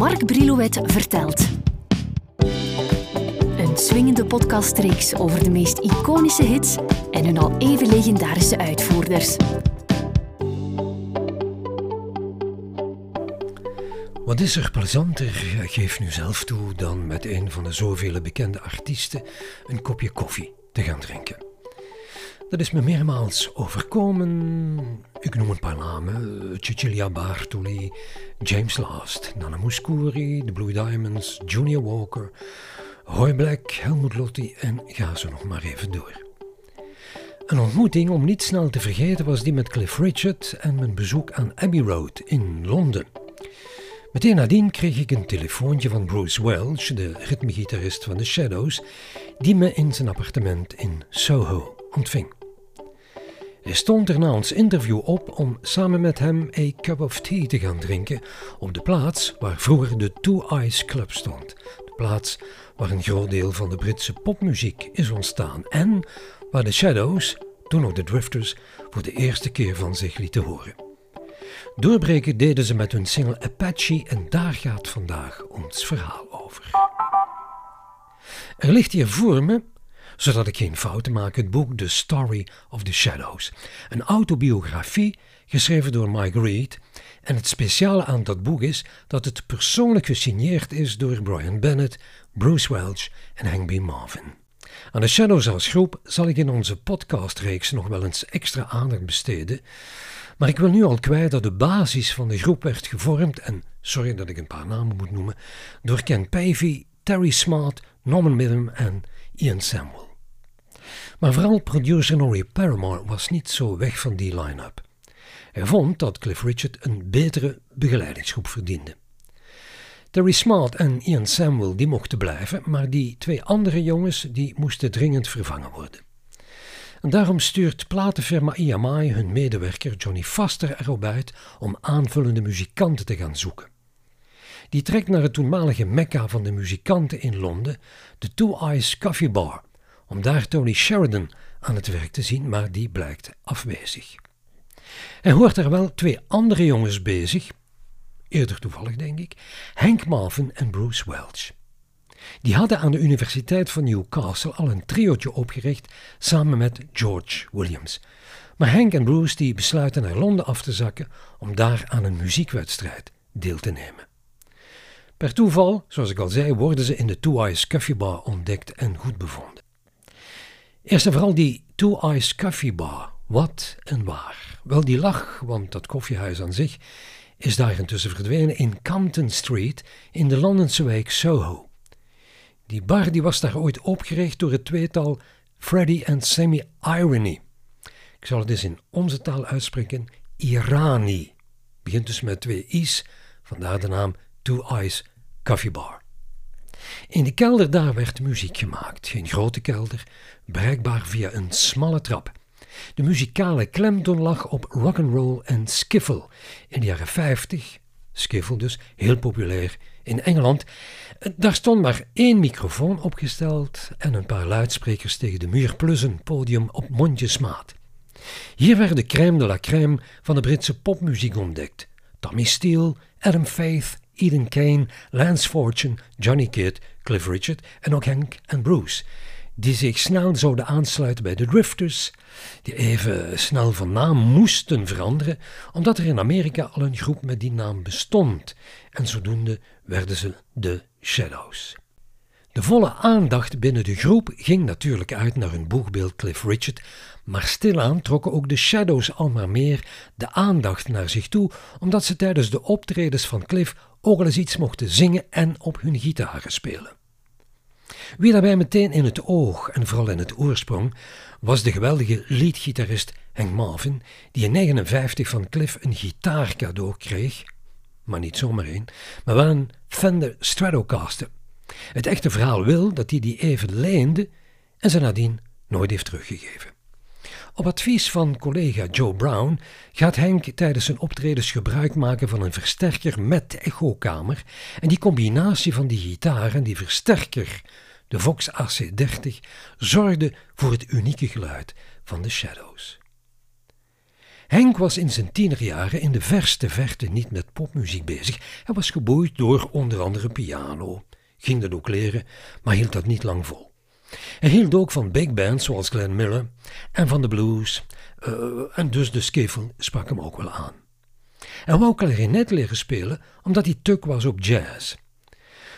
Mark Brilouet vertelt. Een swingende podcastreeks over de meest iconische hits en hun al even legendarische uitvoerders. Wat is er plezanter, geef nu zelf toe, dan met een van de zoveel bekende artiesten een kopje koffie te gaan drinken? Dat is me meermaals overkomen. Ik noem een paar namen: Cecilia Bartoli, James Last, Nana Mouskouri, The Blue Diamonds, Junior Walker, Roy Black, Helmut Lotti en ga zo nog maar even door. Een ontmoeting om niet snel te vergeten was die met Cliff Richard en mijn bezoek aan Abbey Road in Londen. Meteen nadien kreeg ik een telefoontje van Bruce Welch, de ritmegitarist van The Shadows, die me in zijn appartement in Soho ontving. Stond er na ons interview op om samen met hem een cup of tea te gaan drinken op de plaats waar vroeger de Two Eyes Club stond. De plaats waar een groot deel van de Britse popmuziek is ontstaan en waar de Shadows, toen nog de Drifters, voor de eerste keer van zich lieten horen. Doorbreken deden ze met hun single Apache en daar gaat vandaag ons verhaal over. Er ligt hier voor me zodat ik geen fouten maak, het boek The Story of the Shadows. Een autobiografie geschreven door Mike Reed. En het speciale aan dat boek is dat het persoonlijk gesigneerd is door Brian Bennett, Bruce Welch en Hank B. Marvin. Aan de Shadows als groep zal ik in onze podcastreeks nog wel eens extra aandacht besteden. Maar ik wil nu al kwijt dat de basis van de groep werd gevormd, en sorry dat ik een paar namen moet noemen, door Ken Pavey, Terry Smart, Norman Midham en Ian Samuel. Maar vooral producer Norrie Paramore was niet zo weg van die line-up. Hij vond dat Cliff Richard een betere begeleidingsgroep verdiende. Terry Smart en Ian Samuel die mochten blijven, maar die twee andere jongens die moesten dringend vervangen worden. En daarom stuurt platenfirma EMI hun medewerker Johnny Foster erop uit om aanvullende muzikanten te gaan zoeken. Die trekt naar het toenmalige mekka van de muzikanten in Londen, de Two Eyes Coffee Bar, om daar Tony Sheridan aan het werk te zien, maar die blijkt afwezig. Hij hoort er wel twee andere jongens bezig, eerder toevallig denk ik, Hank Marvin en Bruce Welch. Die hadden aan de Universiteit van Newcastle al een triootje opgericht samen met George Williams. Maar Hank en Bruce die besluiten naar Londen af te zakken om daar aan een muziekwedstrijd deel te nemen. Per toeval, zoals ik al zei, worden ze in de Two Eyes Coffee Bar ontdekt en goed bevonden. Eerst en vooral die Two Eyes Coffee Bar. Wat en waar? Wel, die lag, want dat koffiehuis aan zich is daar intussen verdwenen in Campton Street in de Londense wijk Soho. Die bar die was daar ooit opgericht door het tweetal Freddie en Sammy Irony. Ik zal het eens in onze taal uitspreken: Irani. Begint dus met twee i's, vandaar de naam Two Eyes Coffee Bar. In de kelder daar werd muziek gemaakt. Geen grote kelder, bereikbaar via een smalle trap. De muzikale klemtoon lag op rock'n'roll en skiffle. In de jaren 50, skiffle dus, heel populair in Engeland. Daar stond maar één microfoon opgesteld en een paar luidsprekers tegen de muur plus een podium op mondjesmaat. Hier werd de crème de la crème van de Britse popmuziek ontdekt. Tommy Steele, Adam Faith, Eden Kane, Lance Fortune, Johnny Kidd, Cliff Richard en ook Hank en Bruce, die zich snel zouden aansluiten bij de Drifters, die even snel van naam moesten veranderen, omdat er in Amerika al een groep met die naam bestond, en zodoende werden ze de Shadows. De volle aandacht binnen de groep ging natuurlijk uit naar hun boegbeeld Cliff Richard, maar stilaan trokken ook de Shadows al maar meer de aandacht naar zich toe, omdat ze tijdens de optredens van Cliff ook al eens iets mochten zingen en op hun gitaren spelen. Wie daarbij meteen in het oog en vooral in het oorsprong was de geweldige leadgitarist Hank Marvin, die in 1959 van Cliff een gitaar cadeau kreeg, maar niet zomaar één, maar wel een Fender Stratocaster. Het echte verhaal wil dat hij die even leende en ze nadien nooit heeft teruggegeven. Op advies van collega Joe Brown gaat Henk tijdens zijn optredens gebruik maken van een versterker met echokamer en die combinatie van die gitaar en die versterker, de Vox AC30, zorgde voor het unieke geluid van de Shadows. Henk was in zijn tienerjaren in de verste verte niet met popmuziek bezig. Hij was geboeid door onder andere piano. Ging dat ook leren, maar hield dat niet lang vol. Hij hield ook van big bands zoals Glenn Miller en van de blues. Uh, en dus de skiffle sprak hem ook wel aan. Hij wou klarinet leren spelen omdat hij tuk was op jazz.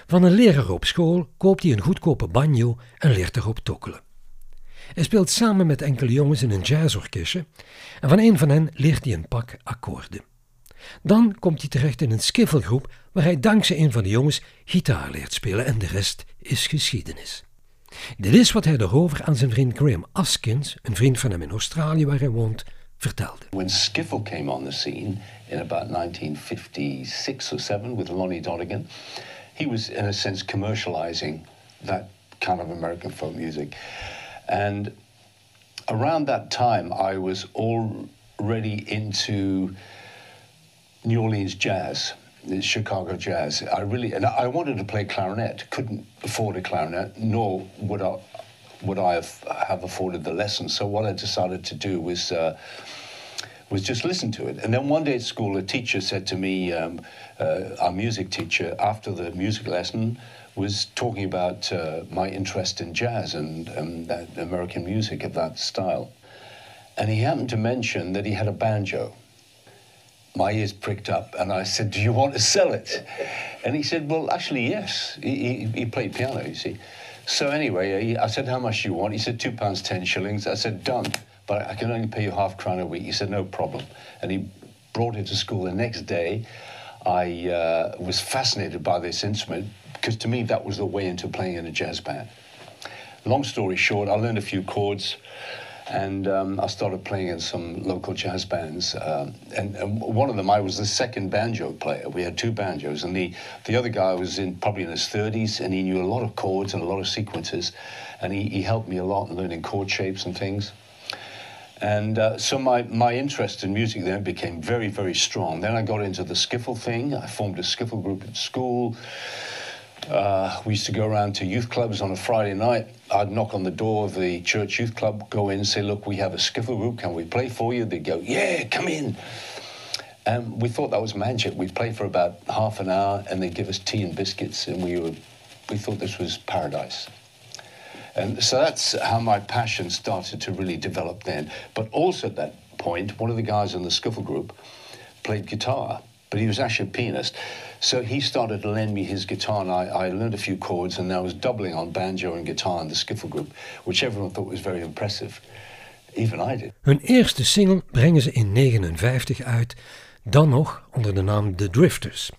Van een leraar op school koopt hij een goedkope banjo en leert erop tokkelen. Hij speelt samen met enkele jongens in een jazzorkestje en van een van hen leert hij een pak akkoorden. Dan komt hij terecht in een skiffelgroep waar hij dankzij een van de jongens gitaar leert spelen en de rest is geschiedenis. Dit is wat hij erover aan zijn vriend Graham Askins, een vriend van hem in Australië waar hij woont, vertelde. When skiffle came on the scene in about 1956 or 7 with Lonnie Donegan, he was in a sense commercializing that kind of American folk music. And around that time, I was already into New Orleans jazz, Chicago jazz. I really, and I wanted to play clarinet, couldn't afford a clarinet, nor would I, would I have, have afforded the lesson. So what I decided to do was. Uh, was just listen to it. And then one day at school, a teacher said to me, um, uh, our music teacher, after the music lesson, was talking about uh, my interest in jazz and, and that American music of that style. And he happened to mention that he had a banjo. My ears pricked up, and I said, Do you want to sell it? And he said, Well, actually, yes. He, he, he played piano, you see. So, anyway, he, I said, How much do you want? He said, Two pounds, ten shillings. I said, Done. But I can only pay you half crown a week. He said, No problem. And he brought it to school the next day. I uh, was fascinated by this instrument because to me that was the way into playing in a jazz band. Long story short, I learned a few chords and um, I started playing in some local jazz bands. Um, and, and, one of them, I was the second banjo player. We had two banjos, and the, the other guy was in probably in his 30s, and he knew a lot of chords and a lot of sequences, and he, he helped me a lot in learning chord shapes and things. And uh, so my, my interest in music then became very, very strong. Then I got into the skiffle thing. I formed a skiffle group at school. Uh, we used to go around to youth clubs on a Friday night. I'd knock on the door of the church youth club, go in, say, Look, we have a skiffle group. Can we play for you? They'd go, Yeah, come in. And we thought that was magic. We'd play for about half an hour and they'd give us tea and biscuits, and we, were, we thought this was paradise. And so that's how my passion started to really develop then. But also at that point, one of the guys in the skiffle group played guitar, but he was actually a pianist. So he started to lend me his guitar, and I, I learned a few chords, and I was doubling on banjo and guitar in the skiffle group, which everyone thought was very impressive. Even I did. Hun eerste single brengen ze in 1959 uit, dan nog onder de naam The Drifters.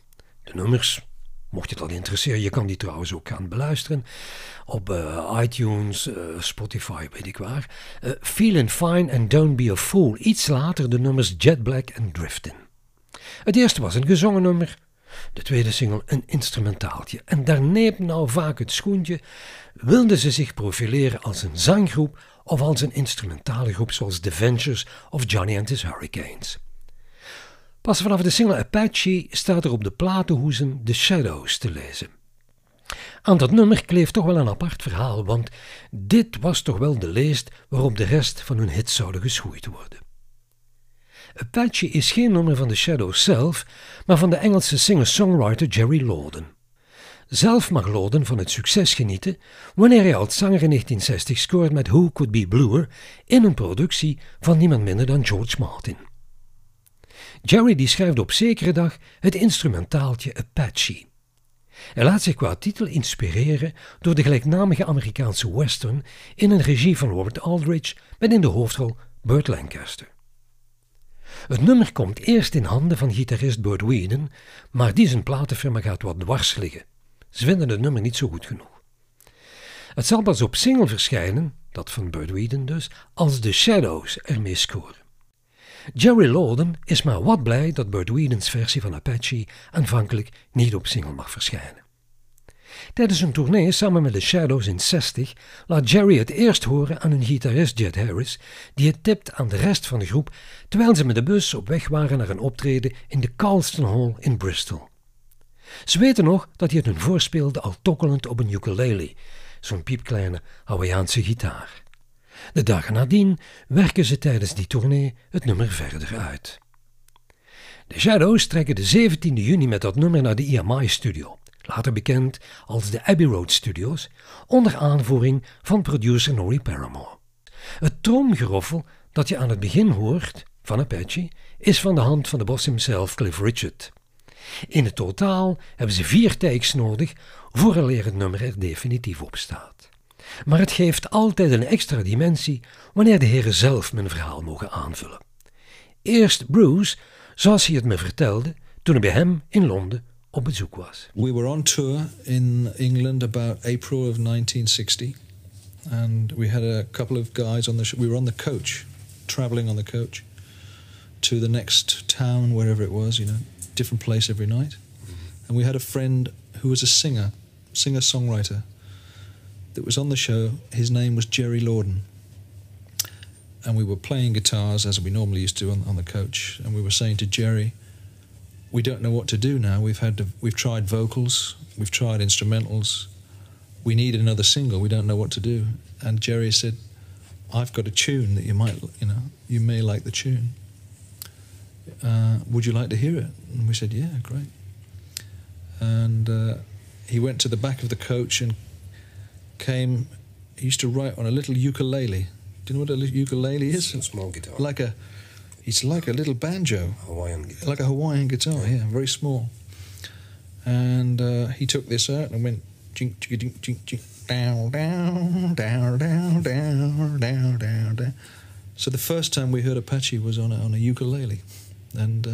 De nummers, mocht je al interesseren, je kan die trouwens ook gaan beluisteren op uh, iTunes, uh, Spotify, weet ik waar. Uh, Feeling Fine and Don't Be a Fool. Iets later de nummers Jet Black en Drifting. Het eerste was een gezongen nummer, de tweede single een instrumentaaltje. En daar neemt nou vaak het schoentje. Wilden ze zich profileren als een zanggroep of als een instrumentale groep zoals The Ventures of Johnny and His Hurricanes? Pas vanaf de single Apache staat er op de platenhoezen The Shadows te lezen. Aan dat nummer kleeft toch wel een apart verhaal, want dit was toch wel de leest waarop de rest van hun hits zouden geschoeid worden. Apache is geen nummer van The Shadows zelf, maar van de Engelse singer-songwriter Jerry Lawden. Zelf mag Lawden van het succes genieten wanneer hij als zanger in 1960 scoort met Who Could Be Bluer in een productie van niemand minder dan George Martin. Jerry die schrijft op zekere dag het instrumentaaltje Apache. Hij laat zich qua titel inspireren door de gelijknamige Amerikaanse western in een regie van Robert Aldrich met in de hoofdrol Burt Lancaster. Het nummer komt eerst in handen van gitarist Burt Whedon, maar die zijn platenfirma gaat wat dwars liggen. Ze vinden het nummer niet zo goed genoeg. Het zal pas op single verschijnen, dat van Burt Whedon dus, als The Shadows ermee scoren. Jerry Lawden is maar wat blij dat Burt Whedons versie van Apache aanvankelijk niet op single mag verschijnen. Tijdens een tournee samen met The Shadows in 60 laat Jerry het eerst horen aan een gitarist Jet Harris, die het tipt aan de rest van de groep terwijl ze met de bus op weg waren naar een optreden in de Carlston Hall in Bristol. Ze weten nog dat hij het hun voorspeelde al tokkelend op een ukulele, zo'n piepkleine Hawaiiaanse gitaar. De dagen nadien werken ze tijdens die tournee het nummer verder uit. De Shadows trekken de 17 juni met dat nummer naar de EMI-studio, later bekend als de Abbey Road Studios, onder aanvoering van producer Norrie Paramore. Het tromgeroffel dat je aan het begin hoort van Apache is van de hand van de boss himself Cliff Richard. In het totaal hebben ze vier takes nodig vooraleer het nummer er definitief op staat. Maar het geeft altijd een extra dimensie wanneer de heren zelf mijn verhaal mogen aanvullen. Eerst Bruce, zoals hij het me vertelde toen hij bij hem in Londen op bezoek was. We were on tour in England about April of 1960 and we had a couple of guys on the we were on the coach, traveling on the coach to the next town wherever it was, you know, different place every night. And we had a friend who was a singer, singer-songwriter that was on the show. His name was Jerry Lorden. And we were playing guitars as we normally used to on, on the coach. And we were saying to Jerry, we don't know what to do now. We've had to, we've tried vocals, we've tried instrumentals. We need another single. We don't know what to do. And Jerry said, I've got a tune that you might, you know, you may like the tune. Uh, would you like to hear it? And we said, yeah, great. And uh, he went to the back of the coach and came. He used to write on a little ukulele. Do you know what a ukulele is? A small guitar. Like a, it's like a little banjo. Hawaiian guitar. Like a Hawaiian guitar, yeah, very small. And uh, he took this out and went jink, jink, jink, jink, jink, down, down, down, down, down, down, down, down. So the first time we heard Apache was on a, on a ukulele, and uh,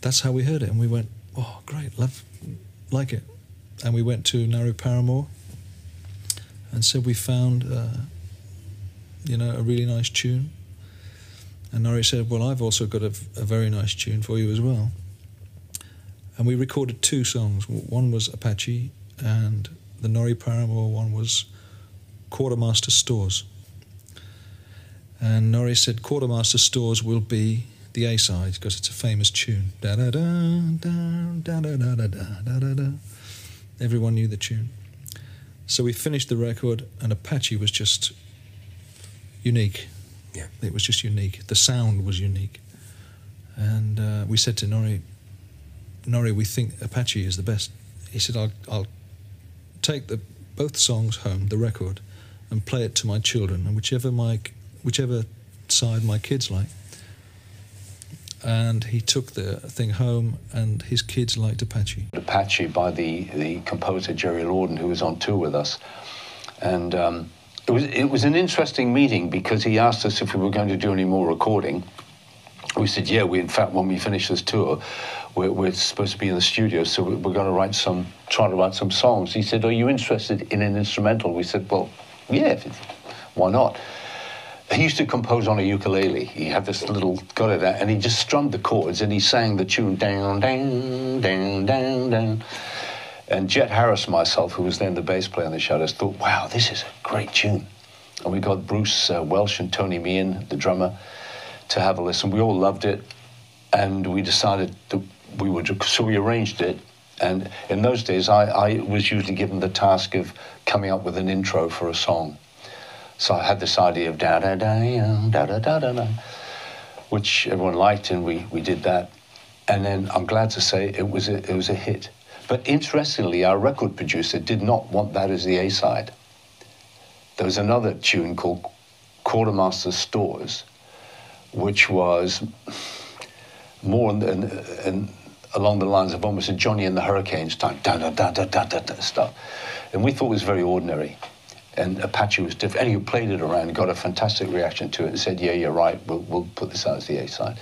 that's how we heard it. And we went, oh, great, love, like it. And we went to Naru Paramore and said we found, uh, you know, a really nice tune. And Norrie said, well, I've also got a, a very nice tune for you as well. And we recorded two songs. One was Apache, and the Norrie Paramore one was Quartermaster Stores. And Norrie said Quartermaster Stores will be the A side because it's a famous tune. Da da da da da da da da da da da. Everyone knew the tune. So we finished the record, and Apache was just unique. Yeah. It was just unique. The sound was unique. And uh, we said to Nori, Nori, we think Apache is the best. He said, I'll, I'll take the, both songs home, the record, and play it to my children, and whichever my whichever side my kids like. And he took the thing home, and his kids liked Apache. Apache by the, the composer Jerry Lorden, who was on tour with us. And um, it, was, it was an interesting meeting because he asked us if we were going to do any more recording. We said, yeah, we, in fact, when we finish this tour, we're, we're supposed to be in the studio, so we're going to write some, try to write some songs. He said, are you interested in an instrumental? We said, well, yeah, why not? He used to compose on a ukulele. He had this little, got it out, and he just strummed the chords and he sang the tune down, down, down, down, down. And Jet Harris, myself, who was then the bass player on the Shadows, thought, wow, this is a great tune. And we got Bruce uh, Welsh and Tony Meehan, the drummer, to have a listen. We all loved it, and we decided that we would. So we arranged it. And in those days, I, I was usually given the task of coming up with an intro for a song. So I had this idea of da da da da da da da da, which everyone liked, and we, we did that. And then I'm glad to say it was a, it was a hit. But interestingly, our record producer did not want that as the A side. There was another tune called Quartermaster Stores, which was more in, in, in, along the lines of almost a Johnny and the Hurricanes type da da da da da da da stuff. And we thought it was very ordinary. And Apache was different. And he played it around, got a fantastic reaction to it, and said, "Yeah, you're right. We'll, we'll put this out as the A side."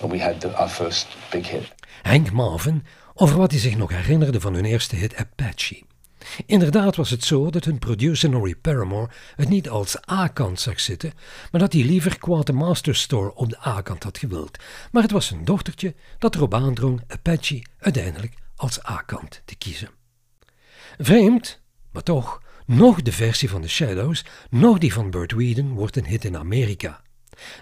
And we had the, our first big hit. Hank Marvin over wat hij zich nog herinnerde van hun eerste hit Apache. Inderdaad was het zo dat hun producer Norrie Paramore het niet als A-kant zag zitten, maar dat hij liever Quartermaster Store op de A-kant had gewild. Maar het was zijn dochtertje dat erop aandrong Apache uiteindelijk als A-kant te kiezen. Vreemd, maar toch, nog de versie van The Shadows, nog die van Burt Whedon wordt een hit in Amerika.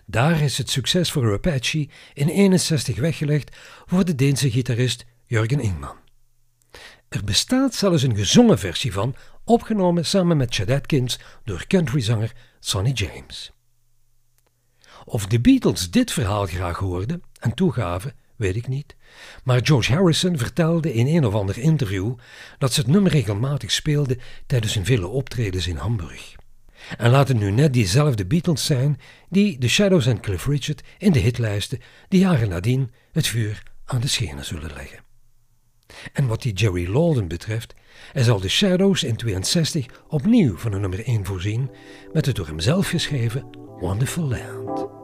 Daar is het succes voor Apache in 61 weggelegd voor de Deense gitarist Jurgen Ingman. Er bestaat zelfs een gezongen versie van, opgenomen samen met Chad Atkins door countryzanger Sonny James. Of de Beatles dit verhaal graag hoorden en toegaven, weet ik niet. Maar George Harrison vertelde in een of ander interview dat ze het nummer regelmatig speelden tijdens hun vele optredens in Hamburg. En laat het nu net diezelfde Beatles zijn die The Shadows en Cliff Richard in de hitlijsten de jaren nadien het vuur aan de schenen zullen leggen. En wat die Jerry Lawden betreft, hij zal The Shadows in 62 opnieuw van een nummer 1 voorzien met het door hem zelf geschreven Wonderful Land.